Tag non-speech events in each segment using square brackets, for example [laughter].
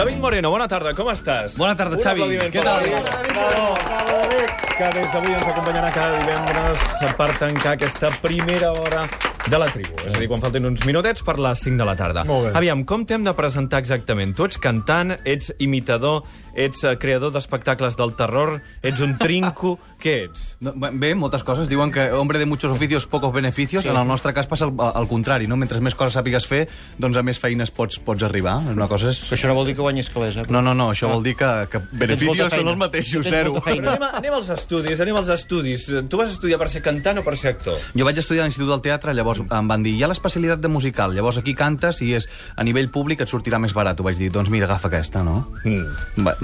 David Moreno, bona tarda, com estàs? Bona tarda, Xavi. Què tal? Bravo, que des d'avui ens acompanyarà cada divendres per tancar aquesta primera hora de la tribu. És a dir, quan falten uns minutets per les 5 de la tarda. Molt bé. Aviam, com t'hem de presentar exactament? Tu ets cantant, ets imitador, ets eh, creador d'espectacles del terror, ets un trinco... [laughs] Què ets? No, bé, moltes coses. Diuen que hombre de muchos oficios, pocos beneficios. En el nostre cas passa el, el contrari, no? Mentre més coses sàpigues fer, doncs a més feines pots, pots arribar. Una cosa és... Però això no vol dir que guanyis calés, eh? No, no, no, això vol dir que, que beneficios són els mateixos, zero. anem, a- anem als estudis, anem als estudis. Tu vas estudiar per ser cantant o per ser actor? Jo vaig estudiar a l'Institut del Teatre, llavors em van dir, hi ha l'especialitat de musical, llavors aquí cantes i és a nivell públic et sortirà més barat. Ho vaig dir, doncs mira, agafa aquesta, no? Mm. [laughs] Va,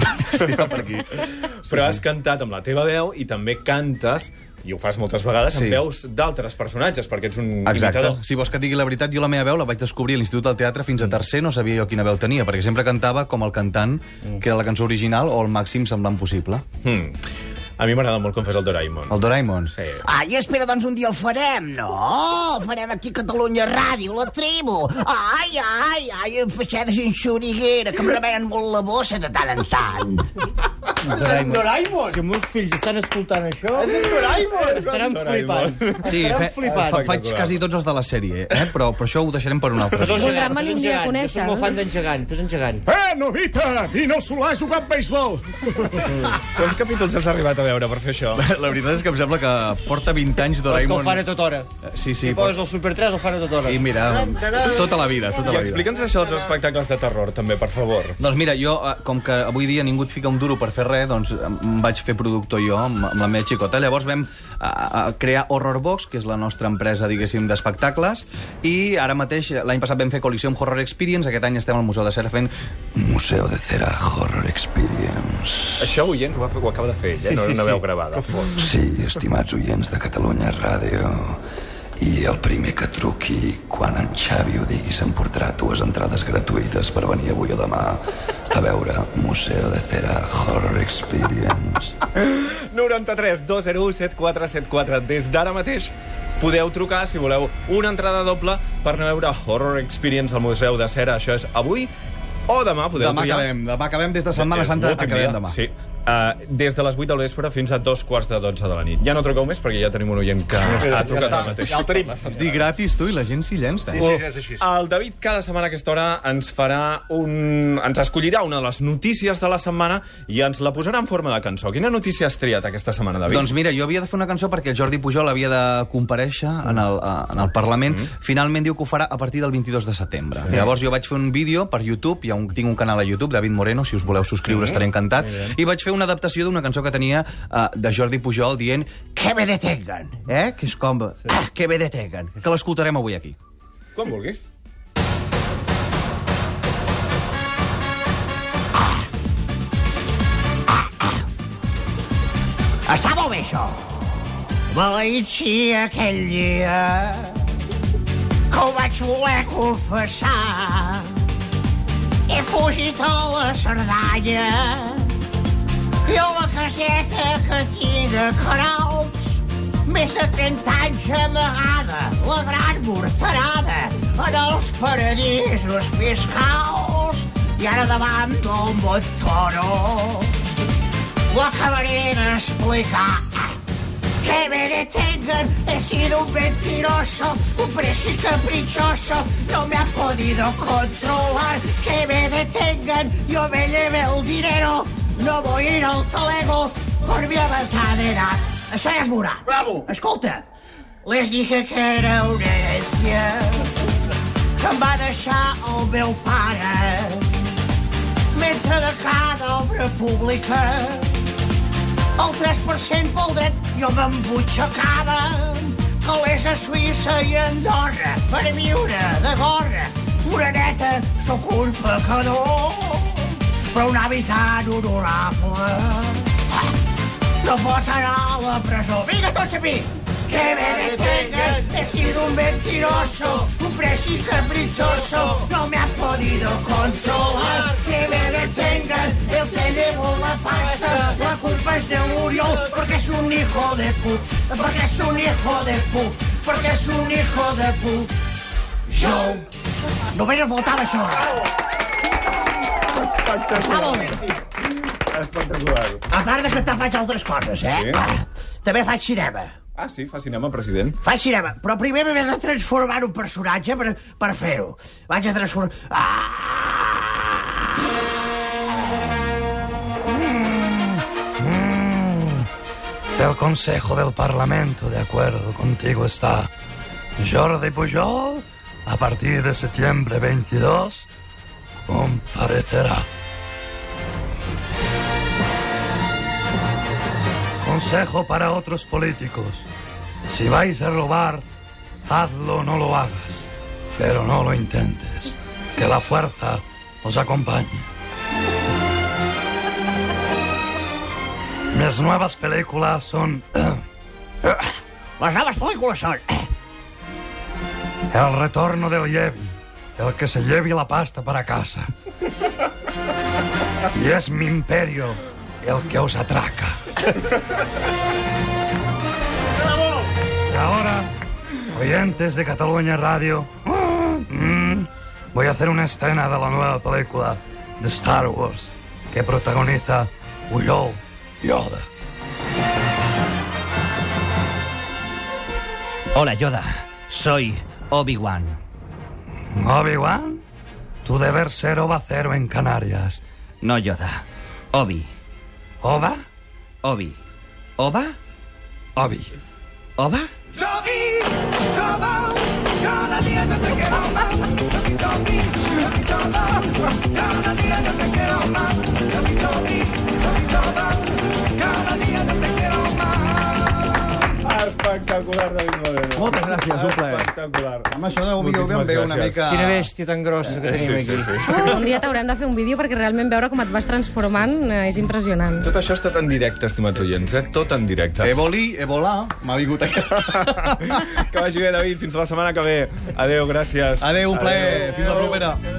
per aquí. [laughs] Però has cantat amb la teva veu i també cantes, i ho fas moltes vegades, amb Sí. veus d'altres personatges, perquè ets un Exacte. imitador. Si vols que digui la veritat, jo la meva veu la vaig descobrir a l'Institut del Teatre fins a tercer, no sabia jo quina veu tenia, perquè sempre cantava com el cantant, que era la cançó original, o el màxim semblant possible. Hmm. A mi m'agrada molt com fes el Doraemon. El Doraemon. Sí. Ai, espera, doncs un dia el farem, no? El farem aquí a Catalunya Ràdio, la tribu. Ai, ai, ai, en feixedes en xuriguera, que em remenen molt la bossa de tant en tant. Doraemon. Doraemon. Si els meus fills estan escoltant això... És el Doraemon. Estaran Doraemon. flipant. Sí, fe, flipant. fa, faig quasi tots els de la sèrie, eh? però, però això ho deixarem per un altre Fes dia. Un fes lluny en de gegant. conèixer, Jo soc molt fan d'en gegant. Fes en gegant. Eh, Novita! I no solà jugar a béisbol! [laughs] Quants capítols has arribat a veure per fer això? [laughs] La veritat és que em sembla que porta 20 anys Però és que Doraemon... el fan a tota hora. Sí, sí. Si poses el Super 3, el fan a tota hora. I mira, tota la vida, tota I la vida. explica'ns això dels espectacles de terror, també, per favor. Doncs mira, jo, eh, com que avui dia ningú et fica un duro per fer res, doncs em vaig fer productor jo amb, amb la meva xicota. Llavors vam a, a crear Horror Box, que és la nostra empresa, diguéssim, d'espectacles, i ara mateix, l'any passat vam fer Coliseum Horror Experience, aquest any estem al Museu de Cera fent Museo de Cera Horror Experience. Això, oients, ho, ho acaba de fer ell, eh? no era una veu gravada. Sí, estimats oients de Catalunya Ràdio. I el primer que truqui quan en Xavi ho digui s'emportarà dues entrades gratuïtes per venir avui o demà a veure Museo de Cera Horror Experience. 93 201 7474. Des d'ara mateix podeu trucar si voleu una entrada doble per anar a veure Horror Experience al Museu de Cera. Això és avui o demà. Podeu Demà triar. acabem, demà acabem des de Setmana Santa, acabem dia. demà. Sí. Uh, des de les 8 del vespre fins a dos quarts de 12 de la nit. Ja no truqueu més perquè ja tenim un oient que ha trucat ara mateix. Ja el tenim. És dir gratis, tu, i la gent s'hi llença. Sí, sí, és així. El David cada setmana a aquesta hora ens farà un... ens escollirà una de les notícies de la setmana i ens la posarà en forma de cançó. Quina notícia has triat aquesta setmana, David? Doncs mira, jo havia de fer una cançó perquè el Jordi Pujol havia de comparèixer en el, eh, en el Parlament. Finalment diu que ho farà a partir del 22 de setembre. Llavors jo vaig fer un vídeo per YouTube, ha un, tinc un canal a YouTube, David Moreno, si us voleu subscriure estaré encantat, i vaig fer una adaptació d'una cançó que tenia uh, de Jordi Pujol dient que me detengan, eh? Que és com... Ah, que me detengan. Que l'escoltarem avui aquí. Quan vulguis. Està molt bé, això. Maleïcia aquell dia que ho vaig voler confessar. He fugit a la Cerdanya caseta que tinc a Caralps més de 30 anys amagada la gran morterada en els paradisos fiscals i ara davant del Montoro lo acabaré d'explicar. Que me detengan, he sido un mentiroso, un preso y caprichoso, no me ha podido controlar. Que me detengan, yo me lleve el dinero, no a ir al talego por mi avanzada edad. Això ja es veurà. Bravo. Escolta, les dije que era una herència que em va deixar el meu pare mentre de cada obra pública el 3% pel dret jo m'embutxacava calés a Suïssa i Andorra per viure de gorra una neta sóc un pecador però un habitant honorable no pot anar a la presó. Vinga tots a mi. Que me detengan, he sido un mentiroso, un preso y caprichoso, no me ha podido controlar. Que me detengan, él se llevó la pasta, la culpa es de Uriol, porque es un hijo de put, porque es un hijo de put, porque es un hijo de put. Jo, només em faltava això. Està bé. Espectacular. A part de cantar faig altres coses, eh? Sí? Ah, també faig cinema. Ah, sí? Fa cinema, president? Faig cinema, però primer m'he de transformar un personatge per, per fer-ho. Vaig a transformar... Ah! El Consejo del Parlamento, de acuerdo contigo, está Jordi Pujol, a partir de septiembre 22, comparecerá. Consejo para otros políticos. Si vais a robar, hazlo o no lo hagas, pero no lo intentes. Que la fuerza os acompañe. Mis nuevas películas son [coughs] Les noves pel·lícules són... El retorno del Yevi, el que se lleve la pasta para casa. [laughs] Y es mi imperio el que os atraca. Y ahora, oyentes de Cataluña Radio, mm, voy a hacer una escena de la nueva película de Star Wars que protagoniza Uyol Yoda. Hola, Yoda. Soy Obi-Wan. Obi-Wan, tu deber ser Oba Cero en Canarias. No, Yoda. Obi. ¿Oba? Obi. ¿Oba? Obi. ¿Oba? Espectacular, David Moreno. Moltes gràcies, un plaer. Espectacular. Amb això d'Obi Wan Moltíssimes veu una gràcies. mica... Quina bèstia tan grossa que tenim Sí, sí, aquí. sí. Un dia t'haurem de fer un vídeo perquè realment veure com et vas transformant eh, és impressionant. Tot això està tan directe, estimats oients, eh? Tot en directe. Eboli, Ebola, m'ha vingut aquesta. [laughs] que vagi bé, David. Fins la setmana que ve. Adéu, gràcies. Adéu, un plaer. Fins la propera. Adéu.